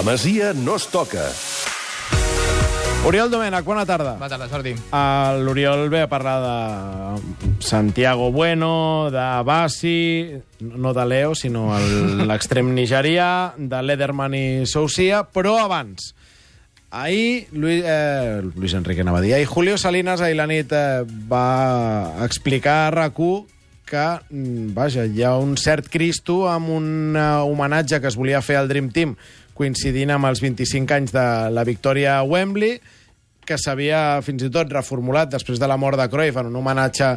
La Masia no es toca. Oriol Domènech, bona tarda. Bona tarda, Jordi. Uh, L'Oriol ve a parlar de Santiago Bueno, de Bassi, no de Leo, sinó l'extrem nigerià, de Lederman i Soucia, però abans. Ahir, Luis, eh, Luis Enrique anava a dir, ahir Julio Salinas ahir la nit eh, va explicar a rac que, mm, vaja, hi ha un cert Cristo amb un eh, homenatge que es volia fer al Dream Team coincidint amb els 25 anys de la victòria a Wembley, que s'havia fins i tot reformulat després de la mort de Cruyff en un homenatge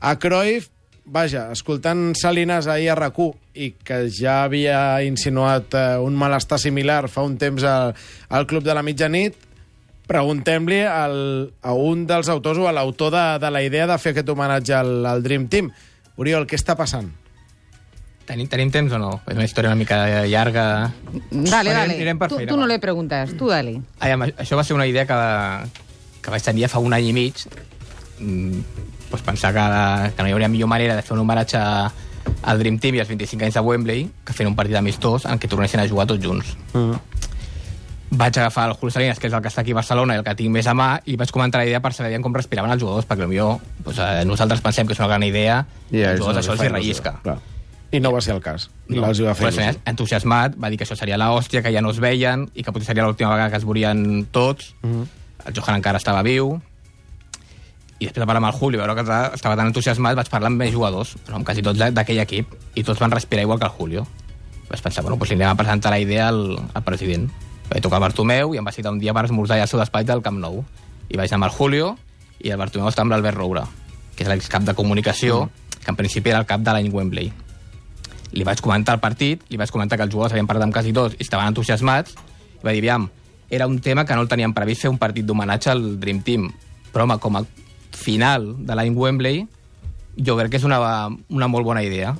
a Cruyff. Vaja, escoltant Salinas ahir a rac i que ja havia insinuat eh, un malestar similar fa un temps al, al Club de la Mitjanit, preguntem-li a un dels autors o a l'autor de, de la idea de fer aquest homenatge al, al Dream Team. Oriol, què està passant? Tenim, tenim temps o no? És una història una mica llarga. Dale, Anirem- dale. anirem per Tú, feina, tú no le preguntas, tú dale. Aviam, això va ser una idea que, que vaig tenir fa un any i mig. Mm, doncs pensar que, que no hi hauria millor manera de fer un homenatge al Dream Team i als 25 anys de Wembley que fent un partit amistós en què tornessin a jugar tots junts. Mm. Vaig agafar el Julio Salinas, que és el que està aquí a Barcelona i el que tinc més a mà, i vaig comentar la idea per saber com respiraven els jugadors, perquè potser doncs, eh, nosaltres pensem que és una gran idea i als jugadors això els hi rellisca. Clar. I no va ser el cas. No, els va fer il·lusió. entusiasmat, va dir que això seria l'hòstia, que ja no es veien i que potser seria l'última vegada que es veurien tots. Mhm. El Johan encara estava viu. I després de parlar amb el Julio, veure que estava tan entusiasmat, vaig parlar amb més jugadors, però amb quasi tots d'aquell equip, i tots van respirar igual que el Julio. Vaig pensar, bueno, doncs li anem a presentar la idea al, al president. Vaig tocar el Bartomeu i em va citar un dia per esmorzar al seu despatx del Camp Nou. I vaig anar amb el Julio i el Bartomeu està amb l'Albert Roura, que és l'excap de comunicació, que en principi era el cap de l'any Wembley li vaig comentar el partit, li vaig comentar que els jugadors havien parlat amb quasi tots i estaven entusiasmats, i va dir, aviam, era un tema que no el teníem previst fer un partit d'homenatge al Dream Team, però home, com a final de l'any Wembley, jo crec que és una, una molt bona idea.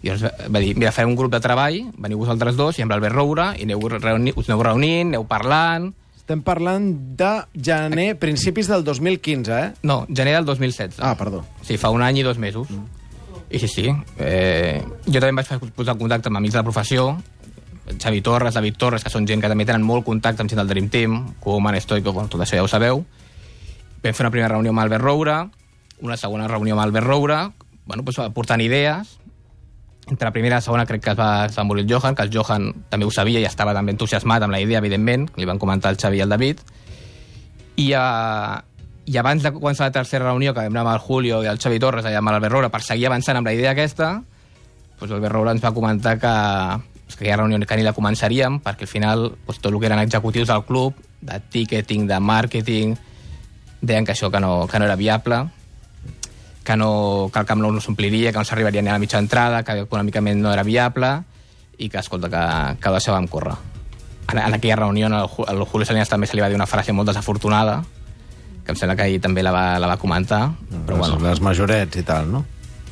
I llavors va dir, mira, farem un grup de treball, veniu vosaltres dos, i amb l'Albert Roura, i aneu reuni, us aneu reunint, aneu parlant... Estem parlant de gener, principis del 2015, eh? No, gener del 2016. Ah, perdó. Sí, fa un any i dos mesos. Mm. I sí, sí. Eh, jo també vaig posar en contacte amb amics de la professió, Xavi Torres, David Torres, que són gent que també tenen molt contacte amb gent del Dream Team, Koeman, Stoico, bueno, tot això ja ho sabeu. Vam fer una primera reunió amb Albert Roura, una segona reunió amb Albert Roura, bueno, doncs, portant idees. Entre la primera i la segona crec que es va, es va morir el Johan, que el Johan també ho sabia i estava també entusiasmat amb la idea, evidentment, li van comentar el Xavi i el David. I, uh, i abans de començar la tercera reunió, que vam anar amb el Julio i el Xavi Torres, allà amb l'Albert Roura, per seguir avançant amb la idea aquesta, doncs l'Albert Roura ens va comentar que, doncs, que aquella reunió que ni la començaríem, perquè al final doncs, tot el que eren executius del club, de ticketing, de màrqueting, deien que això que no, que no era viable, que, no, que el Camp Nou no s'ompliria, que no s'arribaria ni a la mitja entrada, que econòmicament no era viable, i que, escolta, que, que ho deixàvem córrer. En, en aquella reunió, Ju- al Julio Salinas també se li va dir una frase molt desafortunada, que em sembla que ahir també la va, la va comentar, però les, bueno, les majorets i tal, no?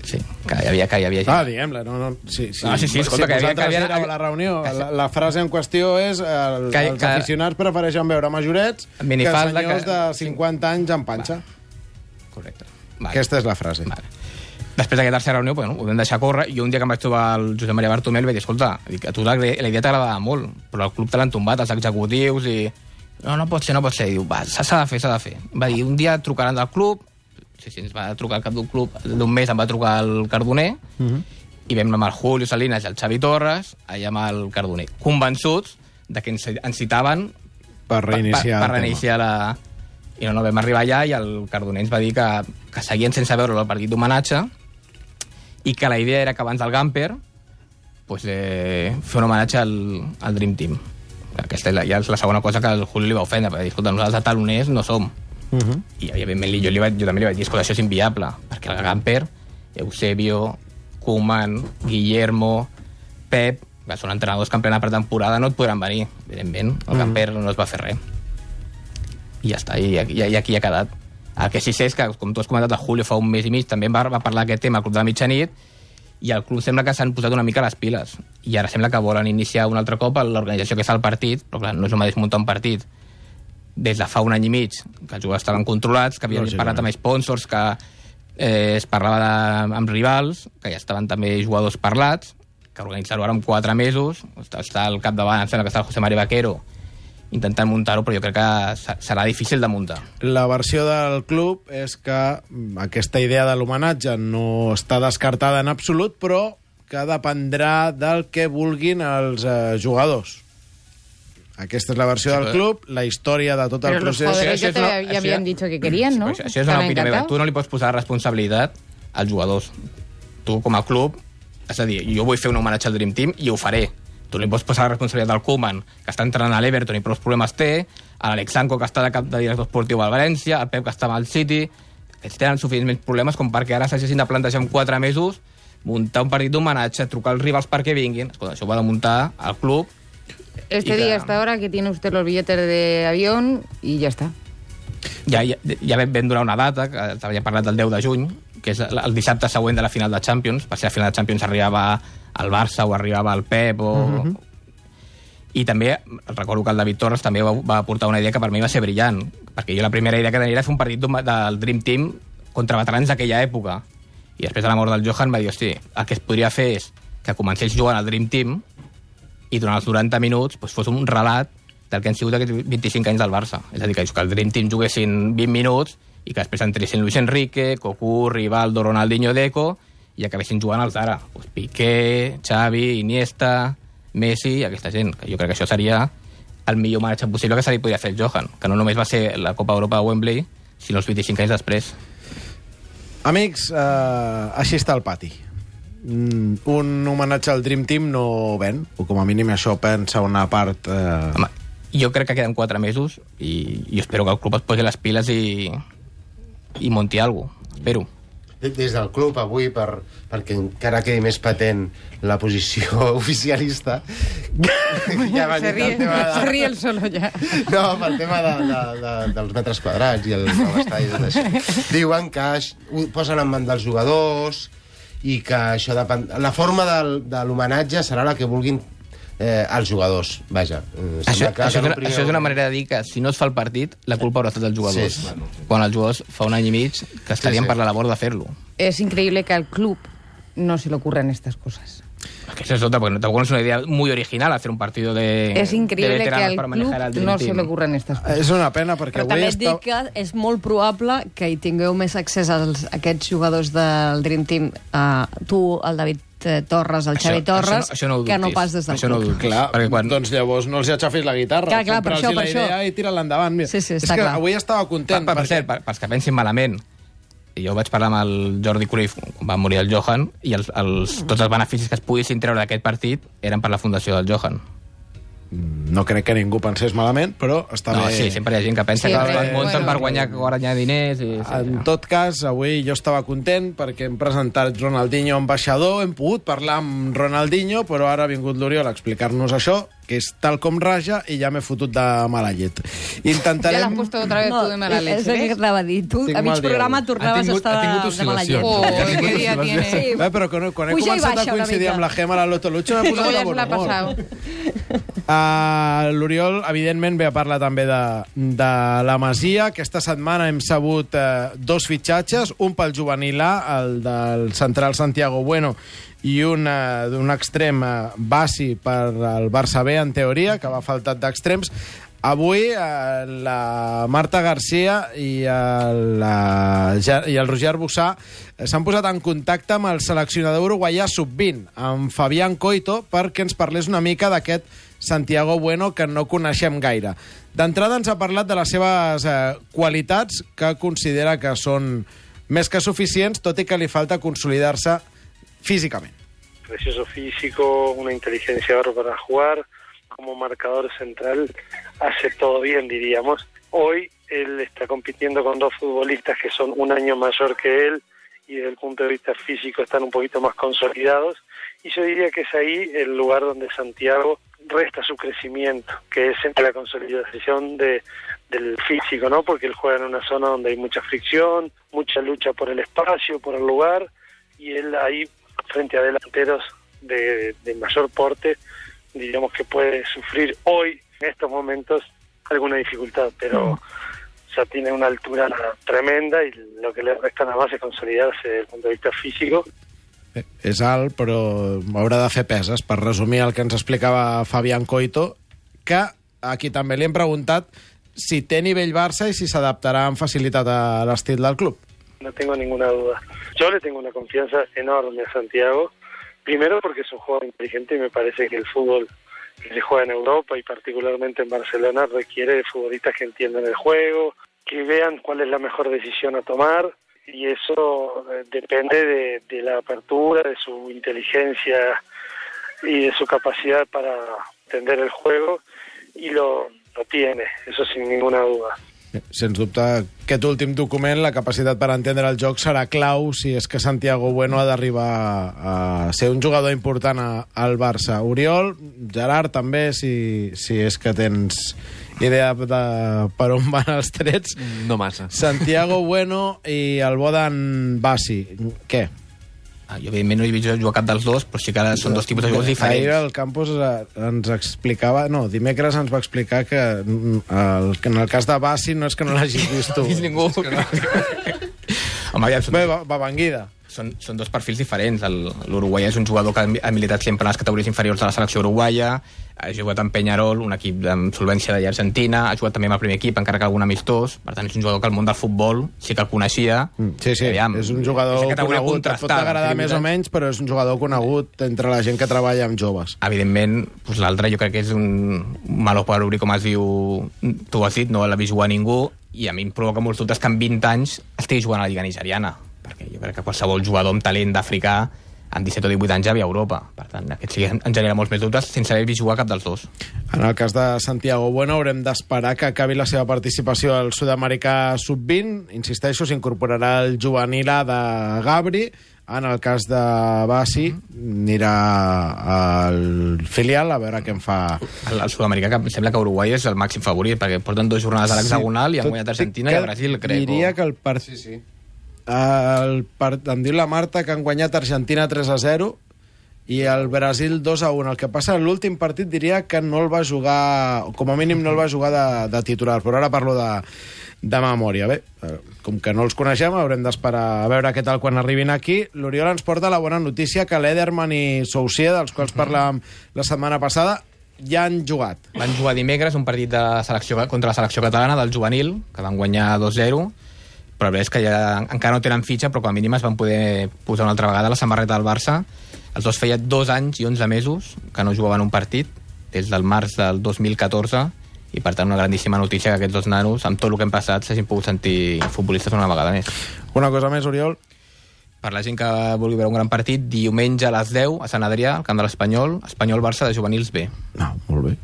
sí, que hi havia, que hi havia gent. Ah, diguem-la, no, no, sí, sí. Ah, sí, sí, escolta, si que havia- que havia- a la reunió, la, la frase en qüestió és el, Que- els que- aficionats prefereixen veure majorets que Minifalda senyors que- de 50 anys en panxa. Correcte. Vale. Aquesta és la frase. Vale. Després d'aquesta tercera reunió, bueno, ho vam deixar córrer, i un dia que em vaig trobar el Josep Maria Bartomeu, li vaig dir, escolta, dic, a tu la, la idea t'agradava molt, però el club te l'han tombat, els executius, i... No, no pot ser, no pot ser. I diu, va, s'ha de fer, s'ha de fer. Va dir, un dia trucaran del club, sí, sí, ens va trucar el cap d'un club, d'un mes em va trucar el Cardoner, Mhm. i vam amb el Julio Salinas i el Xavi Torres, allà amb el Cardoner, convençuts de que ens, ens citaven Per reiniciar. per, el per reiniciar la... I no, no, vam arribar allà i el Cardoner ens va dir que, que seguien sense veure el partit d'homenatge i que la idea era que abans del Gamper pues, eh, fer un homenatge al, al Dream Team. Aquesta és la, ja és la segona cosa que el Julio li va ofendre, perquè escolta, nosaltres de taloners no som. tema. Mhm. I, evidentment, jo, li vaig, jo també li vaig dir, escolta, això és inviable, perquè el Gamper, Eusebio, Koeman, Guillermo, Pep, que són entrenadors que en plena pretemporada no et podran venir, evidentment. El Mm. Gamper no es va fer res. I ja està, i, i, i aquí ha quedat. El que sí sé és que, com tu has comentat, el Julio fa un mes i mig també va, va parlar d'aquest tema al Club de la Mitjanit i el club sembla que s'han posat una mica les piles i ara sembla que volen iniciar un altre cop l'organització que és el partit, però clar, no és el mateix muntar un partit des de fa un any i mig, que els jugadors estaven controlats, que havien Lògicament. parlat amb sponsors, que eh, es parlava de, amb rivals, que ja estaven també jugadors parlats, que organitzar-ho ara en quatre mesos, està, està al capdavant, em sembla que està el José María Vaquero, intentant muntar-ho, però jo crec que se- serà difícil de muntar. La versió del club és que mm, aquesta idea de l'homenatge no està descartada en absolut, però que dependrà del que vulguin els eh, jugadors. Aquesta és la versió Sí, del però- club, la història de tot el procés... ya, és te, una- ya això- habían dicho que querían, ¿no? Això, això és una opinió meva. Tu no li pots posar responsabilitat als jugadors. Tu, com a club, és a dir, jo vull fer un homenatge al Dream Team i ho faré. Tu li pots posar la responsabilitat al Koeman, que està entrenant a l'Everton i prou problemes té, a l'Alexanco, que està de cap de director esportiu al València, al Pep, que està amb el City... Ells tenen suficients problemes com perquè ara s'hagin de plantejar en quatre mesos muntar un partit d'homenatge, trucar als rivals perquè vinguin. Escolta, això ho ha de muntar el club Este Y que- día, hasta ahora, que tiene usted los billetes de avión y ya está. ja, ja, ja vam donar una data, que t'havia parlat del 10 de juny, que és el dissabte següent de la final de Champions, per si la final de Champions arribava al Barça o arribava al Pep o... Uh -huh. I també, recordo que el David Torres també va, va aportar una idea que per mi va ser brillant, perquè jo la primera idea que tenia era fer un partit d'un- del Dream Team contra veterans d'aquella època. I després de la mort del Johan va dir, hosti, el que es podria fer és que comencés jugant al Dream Team i durant els 90 minuts doncs, fos un relat del que han sigut aquests 25 anys del Barça. És a dir, que que el Dream Team juguessin 20 minuts i que després entressin Luis Enrique, Cocu, Rivaldo, Ronaldinho, Deco i acabessin jugant els d'ara. Pues Piqué, Xavi, Iniesta, Messi, aquesta gent. Que jo crec que això seria el millor homenatge possible que se li podia fer al Johan, que no només va ser la Copa Europa de Wembley, sinó els 25 anys després. Amics, eh, així està el pati. Mm, un homenatge al Dream Team no ven, o com a mínim això pensa una part... Eh... Home, jo crec que queden 4 mesos i, i espero que el club es posi les piles i, i monti alguna cosa. Espero. Des del club avui, per, perquè encara quedi més patent la posició oficialista, ja va Se ríe, se ríe el solo ya. No, pel tema de, de, de, dels metres quadrats i el nou estadi i tot això. Diuen que ho posen en mans dels jugadors i que això depèn... La forma del, de l'homenatge serà la que vulguin eh, els jugadors, vaja. Eh, Això, clar això, que és una, un primer això és una manera de dir que si no es fa el partit, la culpa haurà estat dels jugadors. Sí, bueno, Quan els jugadors fa un any i mig que estarien sí. per la labor de fer-lo. Es increíble que al club no se le ocurran estas cosas. Es que eso es otra, porque tampoco es una idea muy original hacer un partido de, Es de increíble que al club al no se ocurran estas cosas. És una pena perquè Però avui també et està... dic que és molt probable que hi tingueu més accés als aquests jugadors del Dream Team, a tu, el David Torres, el Xavi Torres, això, això no que no pas des del això no club. Clar, perquè quan... doncs llavors no els aixafis la guitarra. Clar, clar, per això, la per això. idea I tira-la endavant. Mira, Sí, sí, és que clar. avui estava Per, content. per, per cert, per, pels que pensin malament, jo vaig parlar amb el Jordi Cruyff quan va morir el Johan i els, els, tots els beneficis que es poguessin treure d'aquest partit eren per la fundació del Johan. No crec que ningú pensés malament, però està No, bé. sí, sempre hi ha gent que pensa Sí, que es munten bueno. per guanyar, guanyar diners. I, sí, En tot cas, avui jo estava content perquè hem presentat Ronaldinho ambaixador, hem pogut parlar amb Ronaldinho, però ara ha vingut l'Oriol a explicar-nos això, que és tal com raja, i ja m'he fotut de mala llet. Ya le has Intentarem... puesto otra vez tú de mala és leche, el que ¿ves? anava a dir. Tu, Tinc a mig dia programa tornaves tingut- a estar de mala llet. oscil·lacions. Oh, qué día tiene. Sí. Eh, però quan, quan he Puja començat a coincidir amb la Gema, la Loto Lucho, m'he posat de bon humor. Uh, L'Oriol, evidentment, ve a parlar també de, de la Masia. Aquesta setmana hem sabut uh, dos fitxatges, un pel juvenil A, el del central Santiago Bueno, i un uh, d'un extrem uh, Bassi per al Barça B, en teoria, que va faltat d'extrems. Avui eh, la Marta Garcia i el, la, i el Roger Bussà eh, s'han posat en contacte amb el seleccionador uruguaià sub-20, amb Fabián Coito, perquè ens parlés una mica d'aquest Santiago Bueno que no coneixem gaire. D'entrada ens ha parlat de les seves eh, qualitats que considera que són més que suficients, tot i que li falta consolidar-se físicament. precioso físico, una inteligencia bárbara para jugar, como marcador central hace todo bien, diríamos. Hoy él está compitiendo con dos futbolistas que son un año mayor que él y desde el punto de vista físico están un poquito más consolidados y yo diría que es ahí el lugar donde Santiago resta su crecimiento, que es en la consolidación de, del físico, ¿no? Porque él juega en una zona donde hay mucha fricción, mucha lucha por el espacio, por el lugar y él ahí frente a delanteros de, de mayor porte, diríamos que puede sufrir hoy, en estos momentos, alguna dificultad, pero ya tiene una altura tremenda y lo que le resta nada más es consolidarse desde el punto de vista físico. És alt, però haurà de fer peses. Per resumir el que ens explicava Fabián Coito, que aquí també li hem preguntat si té nivell Barça i si s'adaptarà amb facilitat a l'estil del club. No tengo ninguna duda. Yo le tengo una confianza enorme a Santiago, primero porque es un jugador inteligente y me parece que el fútbol que se juega en Europa y particularmente en Barcelona requiere de futbolistas que entiendan el juego, que vean cuál es la mejor decisión a tomar y eso eh, depende de, de la apertura, de su inteligencia y de su capacidad para entender el juego y lo, lo tiene, eso sin ninguna duda. Sens dubte, aquest últim document, la capacitat per entendre el joc, serà clau si és que Santiago Bueno ha d'arribar a ser un jugador important al Barça. Oriol, Gerard també, si, si és que tens idea de per on van els trets. No massa. Santiago Bueno i el Bodan Bassi. Què? Ah, jo, evidentment, no he vist jugar cap dels dos, però sí que ara són dos tipus de jugadors Ahir diferents. el Campos eh, ens explicava... No, dimecres ens va explicar que, mm, el, que en el cas de Bassi no és que no l'hagis vist tu. No vist ningú. Home, aviam, Bé, va, va Banguida. Són, són dos perfils diferents. L'Uruguai és un jugador que ha militat sempre en les categories inferiors de la selecció uruguaia, ha jugat amb Peñarol, un equip amb solvència d'allà Argentina, ha jugat també amb el primer equip, encara que algun amistós, per tant és un jugador que el món del futbol sí que el coneixia. Mm, Sí, sí, Aviam, és un jugador és conegut. Et pot agradar més o menys, però és un jugador conegut entre la gent que treballa amb joves. Evidentment, doncs l'altre jo crec que és un malo per obrir, com es diu, tu has dit, no l'ha vist jugar ningú, i a mi em provoca molts dubtes que en 20 anys estigui jugant a la Lliga Nigeriana, perquè jo crec que qualsevol jugador amb talent d'africà amb 17 o 18 anys ja ve a Europa. Per tant, aquest sí que ens genera molts més dubtes sense haver vist jugar cap dels dos. En el cas de Santiago Bueno, haurem d'esperar que acabi la seva participació al Sud-americà Sub-20. Insisteixo, s'incorporarà el juvenil A de Gabri. En el cas de Bassi, anirà al filial a veure què en fa. El, el sud-americà, que em sembla que Uruguai és el màxim favorit, perquè porten dues jornades a l'hexagonal i han guanyat Argentina i a Brasil, crec. Diria o- que el partit... Sí, sí. El part... Em diu la Marta que han guanyat Argentina 3 a 0 i el Brasil 2 a 1. El que passa, l'últim partit diria que no el va jugar, com a mínim no el va jugar de, de titular, però ara parlo de, de memòria. Bé, eh, com que no els coneixem, haurem d'esperar a veure què tal quan arribin aquí. L'Oriol ens porta la bona notícia que l'Ederman i Soucier, dels quals parlàvem la setmana passada, ja han jugat. Van jugar dimecres un partit de selecció, contra la selecció catalana del juvenil, que van guanyar 2-0, però la veritat és que ja encara no tenen fitxa, però com a mínim es van poder posar una altra vegada la samarreta del Barça. Els dos feia dos anys i 11 mesos que no jugaven un partit, des del març del 2014, i per tant una grandíssima notícia que aquests dos nanos, amb tot el que hem passat, s'hagin pogut sentir futbolistes una vegada més. Una cosa més, Oriol? Per la gent que vulgui veure un gran partit, diumenge a les 10 a Sant Adrià, al camp de l'Espanyol, Espanyol-Barça de juvenils B. No, molt bé.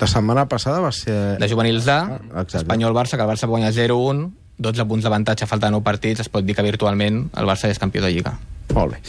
La setmana passada va ser... de juvenils A, Ah. Espanyol-Barça, que el Barça guanya 0-1, 12 punts d'avantatge, falta 9 partits, es pot dir que virtualment el Barça és campió de Lliga. Molt bé.